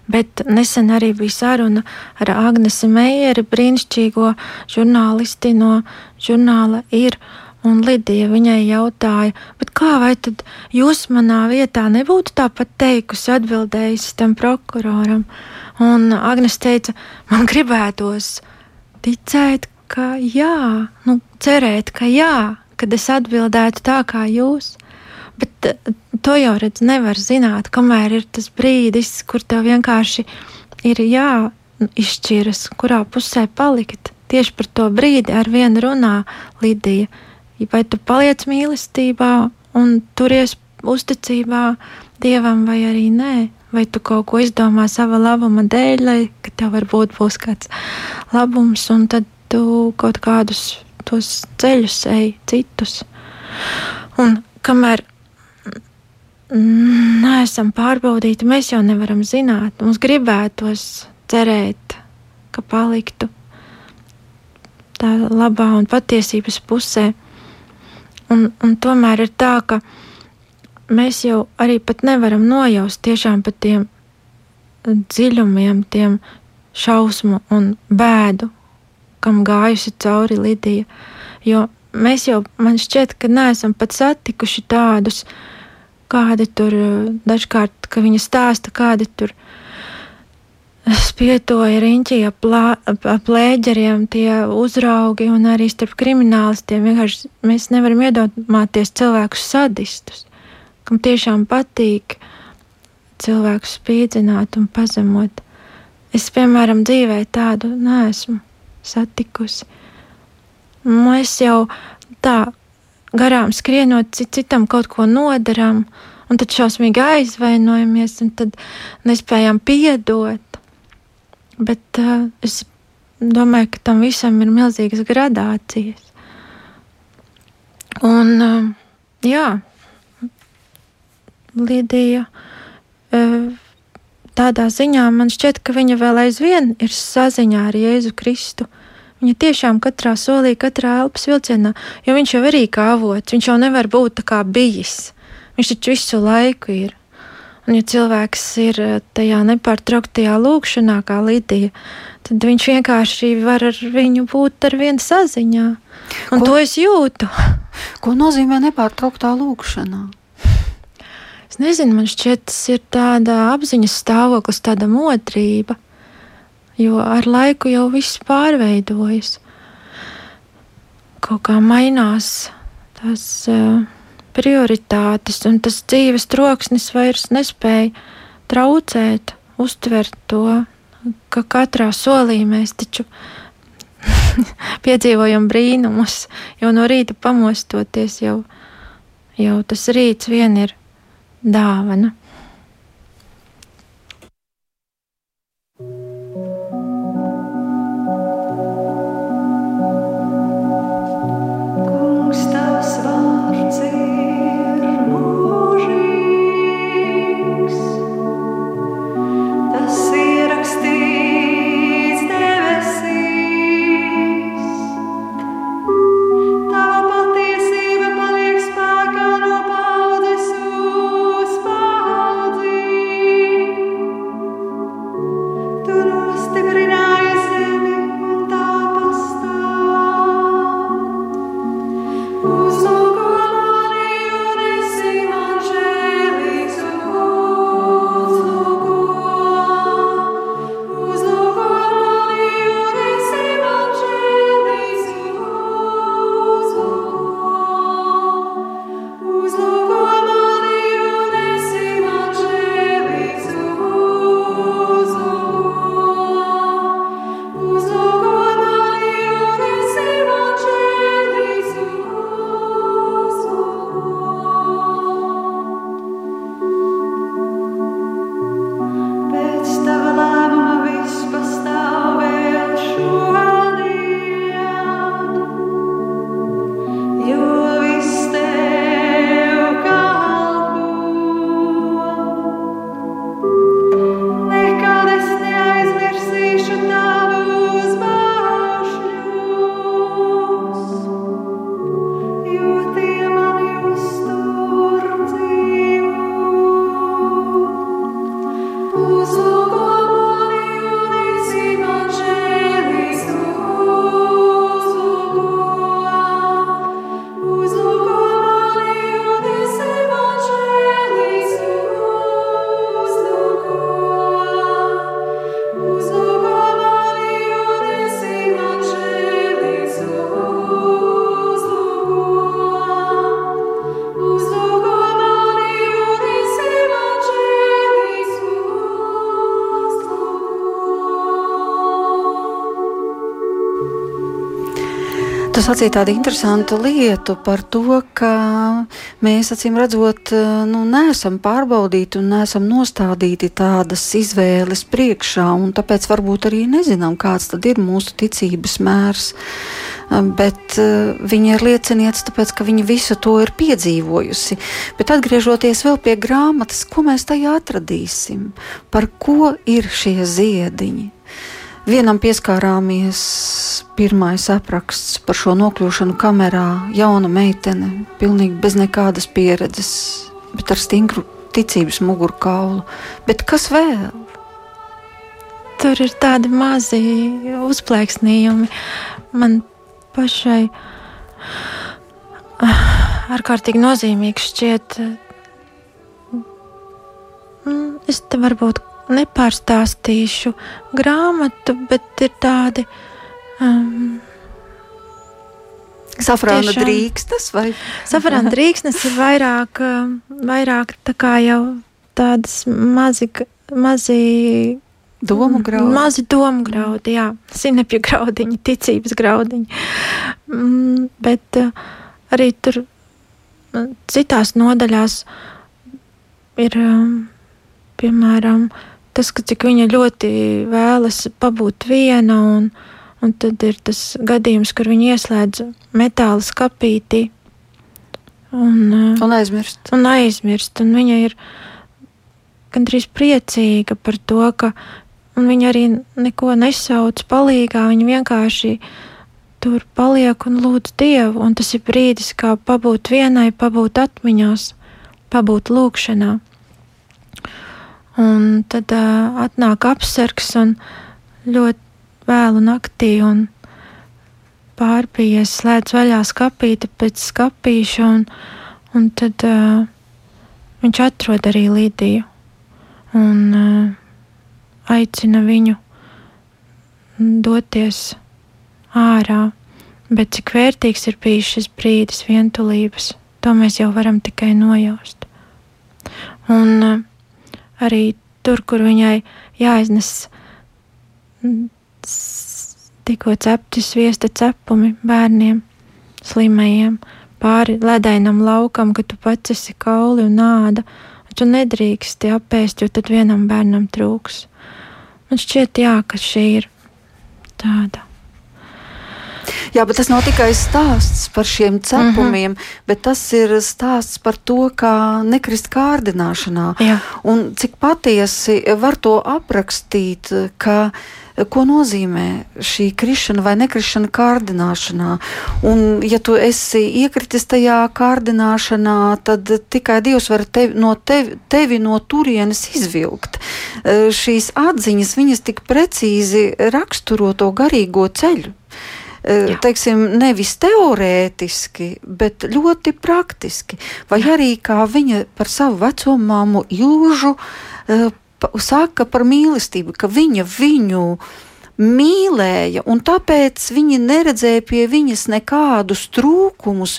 S3: bet nesen arī bija saruna ar Agnesi Meijeri, brīnišķīgo žurnālisti no žurnāla ir. Un Lidija viņai jautāja, kā vai tad jūs manā vietā nebūtu tāpat teikusi, atbildējusi tam prokuroram? Un Agnēs teica, man gribētos ticēt, ka jā, nu, cerēt, ka jā, kad es atbildētu tā kā jūs. Bet eh, to jau redz, nevar zināt, kamēr ir tas brīdis, kur tev vienkārši ir jāizšķiras, kurā pusē palikt. Tieši par to brīdi ar vienu runā Lidija vai tu paliec mīlestībā un turies uzticībā dievam, vai arī nē. Vai tu kaut ko izdomā sava labuma dēļ, lai tev varbūt būs kāds labums, un tad tu kaut kādus tos ceļus ej, citus. Un kamēr neesam pārbaudīti, mēs jau nevaram zināt. Mums gribētos cerēt, ka paliktu tā labā un patiesības pusē. Un, un tomēr ir tā, ka mēs jau arī pat nevaram nojaust tiešām pat tiem dziļumiem, tiem šausmu un bēdu, kam gājusi cauri Lidija. Jo mēs jau, man šķiet, ka neesam pat satikuši tādus, kādi tur dažkārt, ka viņa stāsta, kādi tur ir spietoja riņķī ap, ap lēģeriem, tie uzraugi un arī starp kriminālistiem. Vienkārši mēs nevaram iedomāties cilvēkus sadistus, kam tiešām patīk cilvēkus spīdzināt un pazemot. Es, piemēram, dzīvē tādu neesmu satikusi. Mēs jau tā garām skrienot, citam kaut ko nodarām, un tad šausmīgi aizvainojamies, un tad nespējam piedot. Bet uh, es domāju, ka tam visam ir milzīgas gradācijas. Un, uh, jā, Lidija, uh, tādā ziņā man šķiet, ka viņa vēl aizvien ir saziņā ar Jēzu Kristu. Viņa tiešām katrā solī, katrā elpas vilcienā, jo viņš jau arī kā avots, viņš jau nevar būt tā kā bijis. Viņš taču visu laiku ir. Un, ja cilvēks ir eh, tajā nepārtrauktajā lūkšanā, kā Lidija, tad viņš vienkārši var ar viņu būt ar vienu saziņā. Un ko, to es jūtu.
S2: Ko nozīmē nepārtrauktā lūkšanā?
S3: Es nezinu, man šķiet, tas ir tāda apziņas stāvoklis, tāda modrība.
S6: jo ar laiku jau viss pārveidojas. Kaut kā mainās tās uh, prioritātes, un tas dzīves troksnis vairs nespēja traucēt, uztvert to, ka katrā solī mēs taču piedzīvojam brīnumus, jo no rīta pamostoties jau, jau tas rīts vien ir dāvana.
S2: Tu sacīji tādu interesantu lietu par to, ka mēs acīm redzot, nu, neesam pārbaudīti un neesam nostādīti tādas izvēles priekšā, un tāpēc varbūt arī nezinām, kāds tad ir mūsu ticības mērs. Bet uh, viņa ir liecinieca, tāpēc ka viņa visu to ir piedzīvojusi. Bet atgriežoties vēl pie grāmatas, ko mēs tajā atradīsim? Par ko ir šie ziediņi? Vienam pieskārāmies pirmais apraksts par šo nokļūšanu kamerā. Jauna meitene, pilnīgi bez nekādas pieredzes, bet ar stingru ticības mugurkaulu. Bet kas vēl?
S6: Tur ir tādi mazi uzplaiksnījumi. Man pašai ah, ārkārtīgi nozīmīgs šķiet. Mm, es te varbūt nepārstāstīšu grāmatu, bet ir tādi. Um,
S2: Safrāna tiešām, drīkstas vai?
S6: Safrāna drīkstas ir vairāk, um, vairāk tā kā jau tādas mazi, mazi
S2: Domu graudi.
S6: Mazi domu graudi, jā, sinepju graudiņi, ticības graudiņi. Mm, bet uh, arī tur uh, citās nodaļās ir, um, piemēram, tas, ka cik viņa ļoti vēlas pabūt viena, un, un tad ir tas gadījums, kur viņa ieslēdz metāla skapīti.
S2: Un, uh, un aizmirst.
S6: Un aizmirst. Un viņa ir gandrīz priecīga par to, ka viņa arī neko nesauc palīgā. Viņa vienkārši tur paliek un lūdz Dievu. Un tas ir brīdis, kā pabūt vienai, pabūt atmiņās, pabūt lūkšanā. Un tad uh, atnāk apsargs un ļoti vēlu naktī un pārpījies, slēdz vaļā skapīti pēc skapīša, un, un tad uh, viņš atrod arī Līdiju un uh, aicina viņu
S3: doties ārā. Bet cik vērtīgs ir bijis šis brīdis vientulības, to mēs jau varam tikai nojaust. Un uh, arī tur, kur viņai jāiznes tikko cepti sviesta cepumi bērniem, slimajiem, pāri ledainam laukam, ka tu pats esi kauli un nāda, un tu nedrīksti apēst, jo tad vienam bērnam trūks. Man šķiet, jā, ka šī ir tāda
S2: Jā, bet tas nav tikai stāsts par šiem cepumiem, mm -hmm. bet tas ir stāsts par to, kā nekrist kārdināšanā. Jā. Un cik patiesi var to aprakstīt, ka ko nozīmē šī krišana vai nekrišana kārdināšanā. Un, ja tu esi iekritis tajā kārdināšanā, tad tikai Dievs var tevi no, tevi, tevi no turienes izvilkt. Šīs atziņas, viņas tik precīzi raksturo to garīgo ceļu. Jā. teiksim, nevis teorētiski, bet ļoti praktiski. Vai Jā. arī kā viņa par savu veco māmu Ilžu saka par mīlestību, ka viņa viņu mīlēja, un tāpēc viņi neredzēja pie viņas nekādus trūkumus,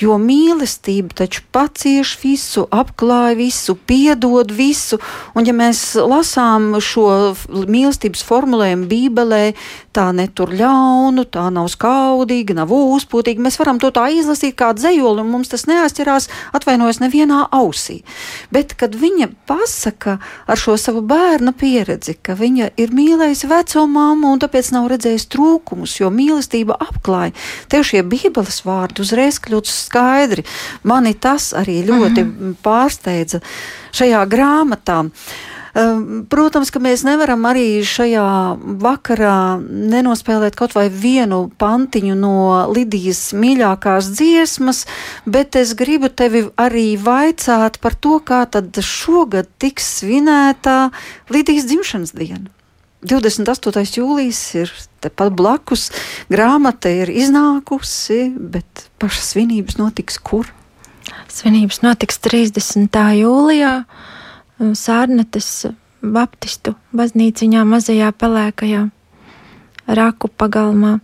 S2: jo mīlestība taču pacieš visu, apklāj visu, piedod visu. Un, ja mēs lasām šo mīlestības formulējumu Bībelē, tā netur ļaunu, tā nav skaudīga, nav uzpūtīga. Mēs varam to tā izlasīt kā dzējoli, un mums tas neaizķerās, atvainojas nevienā ausī. Bet, kad viņa pasaka ar šo savu bērna pieredzi, ka viņa ir mīlējusi veco mammu un tāpēc nav redzējusi trūkumus, jo mīlestība apklāja, tev šie bībeles vārdi uzreiz kļūst skaidri. Mani tas arī ļoti mm -hmm. pārsteidza šajā grāmatā. Uh, protams, ka mēs nevaram arī šajā vakarā nenospēlēt kaut vai vienu pantiņu no Lidijas mīļākās dziesmas, bet es gribu tevi arī vaicāt par to, kā tad šogad tiks svinēta Lidijas dzimšanas diena. 28. jūlijas ir tepat blakus, grāmata ir iznākusi, bet pašas svinības notiks kur?
S3: Svinības notiks 30. jūlijā. Sārnetes Baptistu baznīciņā mazajā pelēkajā raku pagalmā.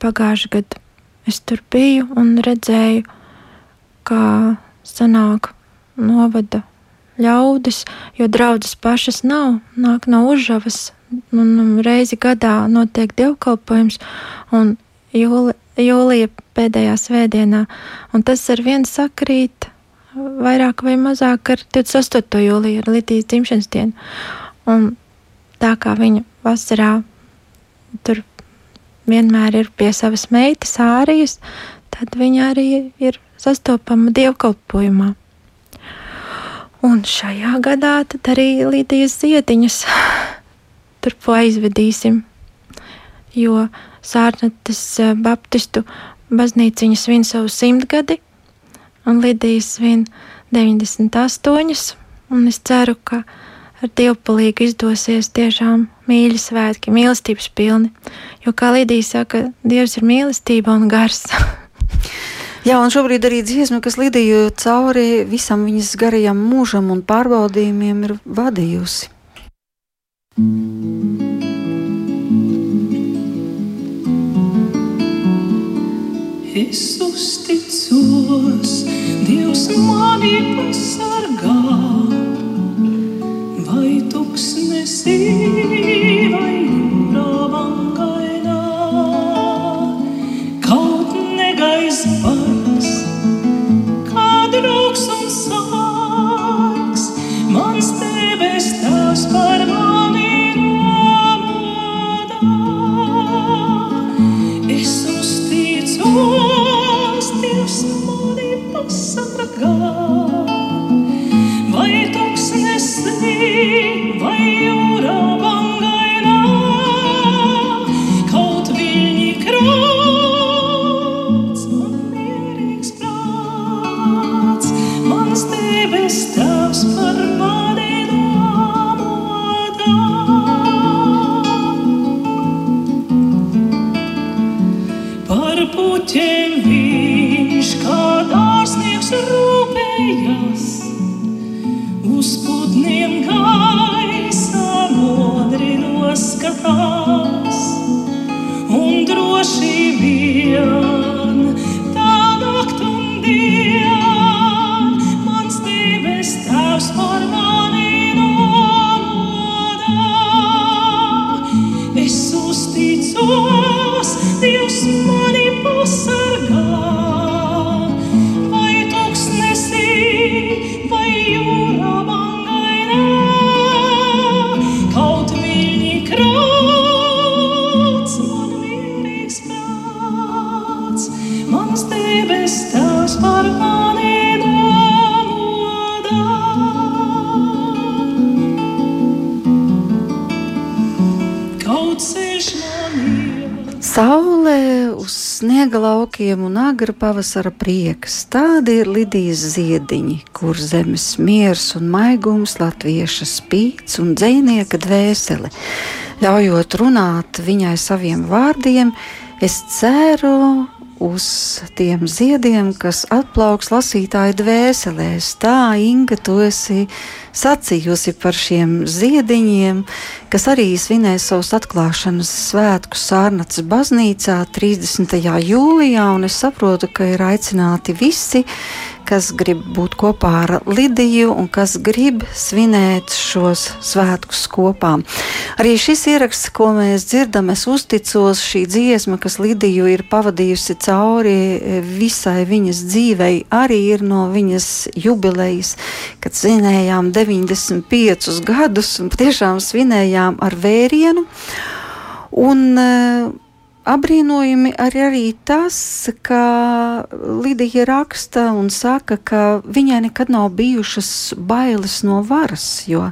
S3: Pagājušajā gadā es tur biju un redzēju, kā sanāk novada ļaudis, jo draudzes pašas nav, nāk no užavas, un reizi gadā notiek dievkalpojums, un jūli, jūlija pēdējā svētdienā, un tas ar vienu sakrīt vairāk vai mazāk ar 28. jūliju, ar Latvijas dzimšanas dienu. Un tā kā viņa vasarā tur vienmēr ir pie savas meitas ārijas, tad viņa arī ir sastopama dievkalpojumā. Un šajā gadā tad arī Latvijas ziediņas turpo aizvedīsim, jo Sārnatas eh, Baptistu baznīciņas svin savu simtgadi un Lidijas svin 98. Un es ceru, ka ar Dievu palīdzību izdosies tiešām mīļi svētki, mīlestības pilni. Jo, kā Lidija saka, Dievs ir mīlestība un gars.
S2: Jā, un šobrīd arī dziesma, kas Lidiju cauri visam viņas garajam mūžam un pārbaudījumiem ir vadījusi.
S7: Es uzticos Dievs mani pasargā, vai tuksnesī, vai jūrā vangainā. Tuksnesī,
S2: agra pavasara prieks. Tādi ir Lidijas ziediņi, kur zemes miers un maigums latvieša spīts un dzēnieka dvēsele. Ļaujot runāt viņai saviem vārdiem, es ceru uz tiem ziediem, kas atplauks lasītāju dvēselēs. Tā, Inga, tu esi sacījusi par šiem ziediņiem, kas arī svinēs savus atklāšanas svētkus Sārnacas baznīcā 30. jūlijā, un es saprotu, ka ir aicināti visi, kas grib būt kopā ar Lidiju un kas grib svinēt šos svētkus kopā. Arī šis ieraksts, ko mēs dzirdam, es uzticos šī dziesma, kas Lidiju ir pavadījusi cauri visai viņas dzīvei, arī ir no viņas jubilejas, kad svinējām 95 gadus un tiešām svinējām ar vērienu. Un, uh, Abrīnojami arī, arī tas, ka Lidija raksta un saka, ka viņai nekad nav bijušas bailes no varas, jo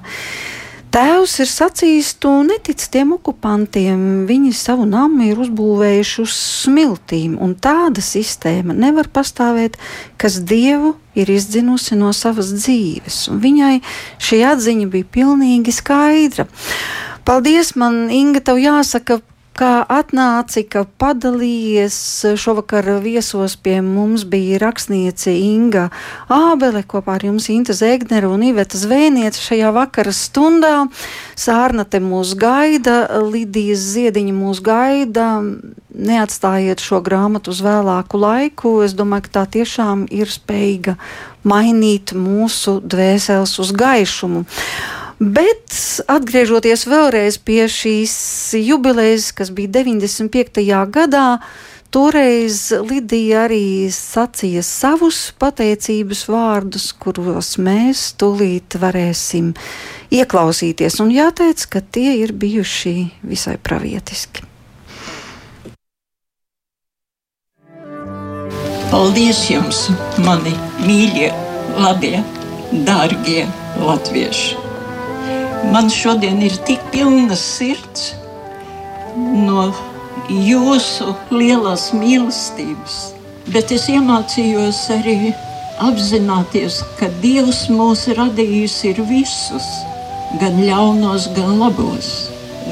S2: tēvs ir sacījis, tu netici tiem okupantiem, viņi savu namu ir uzbūvējuši uz smiltīm, un tāda sistēma nevar pastāvēt, kas dievu ir izdzinusi no savas dzīves, un viņai šī atziņa bija pilnīgi skaidra. Paldies, man Inga, tev jāsaka kā atnāci, ka padalījies. Šovakar viesos pie mums bija rakstniece Inga Ābele, kopā ar jums Inta Zēgnere un Iveta Zvēniece šajā vakara stundā. Sārnate mūs gaida, Lidijas Ziediņa mūs gaida. Neatstājiet šo grāmatu uz vēlāku laiku. Es domāju, ka tā tiešām ir spējīga mainīt mūsu dvēseles uz gaišumu. Bet atgriežoties vēlreiz pie šīs jubilejas, kas bija 95. gadā, toreiz Lidija arī sacīja savus pateicības vārdus, kuros mēs tūlīt varēsim ieklausīties. Un jāteic, ka tie ir bijuši visai pravietiski.
S5: Paldies jums, mani mīļie, labie, dārgie latvieši! Man šodien ir tik pilna sirds no jūsu lielās mīlestības, bet es iemācījos arī apzināties, ka Dievs mūs radījis ir visus, gan ļaunos, gan labos,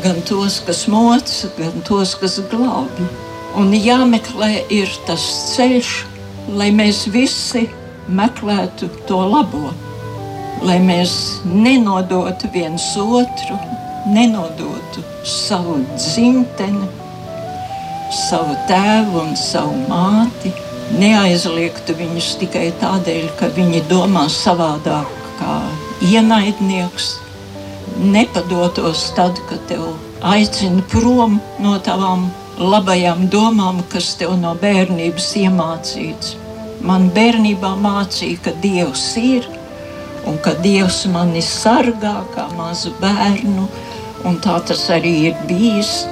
S5: gan tos, kas moc, gan tos, kas glābi. Un jāmeklē ir tas ceļš, lai mēs visi meklētu to labo lai mēs nenodotu viens otru, nenodotu savu dzimteni, savu tēvu un savu māti, neaizliegtu viņus tikai tādēļ, ka viņi domā savādāk kā ienaidnieks, nepadotos tad, kad tev aicina prom no tavām labajām domām, kas tev no bērnības iemācīts. Man bērnībā mācīja, ka Dievs ir un ka Dievs mani sargā kā mazu bērnu, un tā tas arī ir bijis.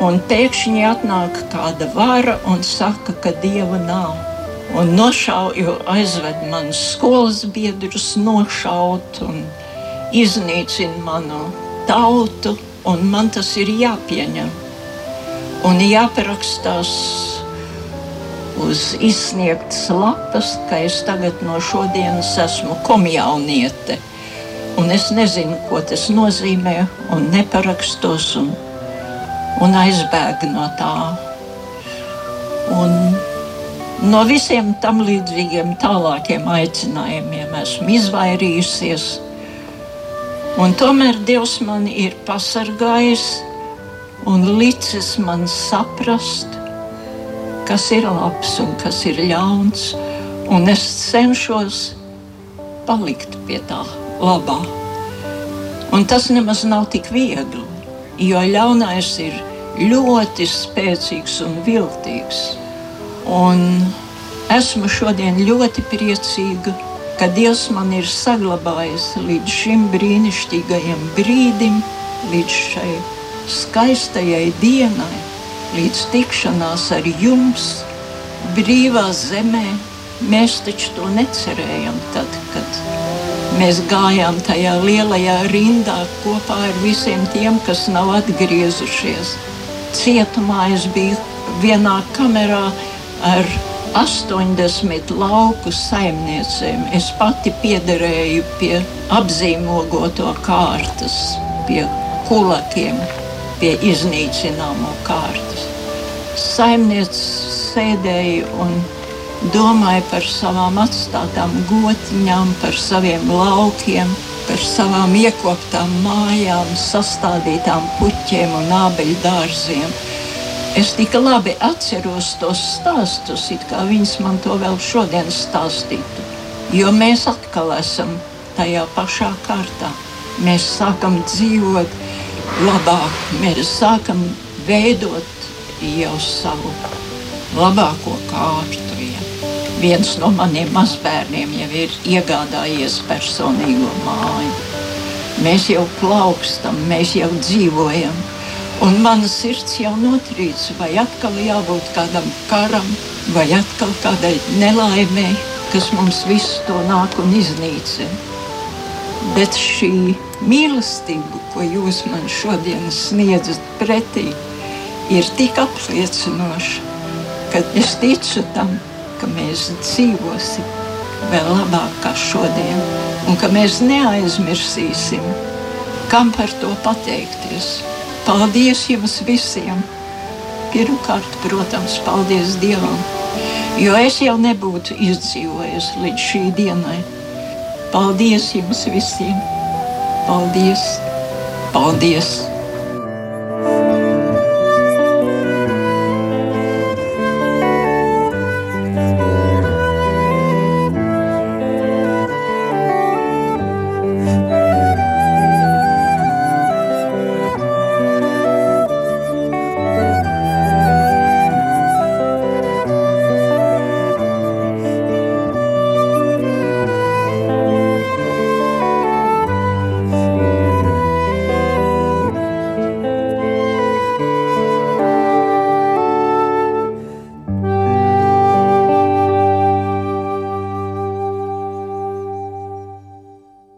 S5: Un pēkšņi atnāk kāda vara un saka, ka Dieva nav. Un nošauju, aizved manus skolas biedrus, nošaut un iznīcina manu tautu, un man tas ir jāpieņem. Un jāparakstās uz izsniegtas lapas, ka es tagad no šodienas esmu komjauniete. Un es nezinu, ko tas nozīmē, un neparakstos un, un aizbēgu no tā. Un no visiem tam līdzīgiem tālākiem aicinājumiem esmu izvairījusies. Un tomēr Dievs man ir pasargājis un licis man saprast, kas ir labs un kas ir ļauns. Un es cenšos palikt pie tā labā. Un tas nemaz nav tik viegli, jo ļaunais ir ļoti spēcīgs un viltīgs. Un esmu šodien ļoti priecīga, ka Dievs man ir saglabājis līdz šim brīnišķīgajam brīdim, līdz šai skaistajai dienai līdz tikšanās ar jums brīvā zemē. Mēs taču to necerējam tad, kad Mēs gājām tajā lielajā rindā kopā ar visiem tiem, kas nav atgriezušies. Cietumā es biju vienā kamerā ar 80 lauku saimniecēm. Es pati piederēju pie apzīmogoto kārtas, pie kulakiem, pie iznīcināmo kārtas. Saimniece sēdēja un domāja par savām atstātām gotiņām, par saviem laukiem, par savām iekoptām mājām, sastādītām puķiem un ābeļu dārziem. Es tik labi atceros tos stāstus, it kā viņas man to vēl šodien stāstītu. Jo mēs atkal esam tajā pašā kārtā. Mēs sākam dzīvot labāk, mēs sākam veidot jau savu labāko kārtu viens no maniem mazbērniem jau ir iegādājies personīgo māju. Mēs jau plaukstam, mēs jau dzīvojam. Un mana sirds jau notrīc, vai atkal jābūt kādam karam, vai atkal kādai nelaimēji, kas mums visu to nāk un iznīcina. Bet šī mīlestība, ko jūs man šodien sniedzat pretī, ir tik apliecinoša, ka es ticu tam, ka mēs dzīvosim vēl labāk kā šodien, un ka mēs neaizmirsīsim, kam par to pateikties. Paldies jums visiem! Pirmkārt, protams, paldies Dievam, jo es jau nebūtu izdzīvojis līdz šī dienai. Paldies jums visiem! Paldies! Paldies!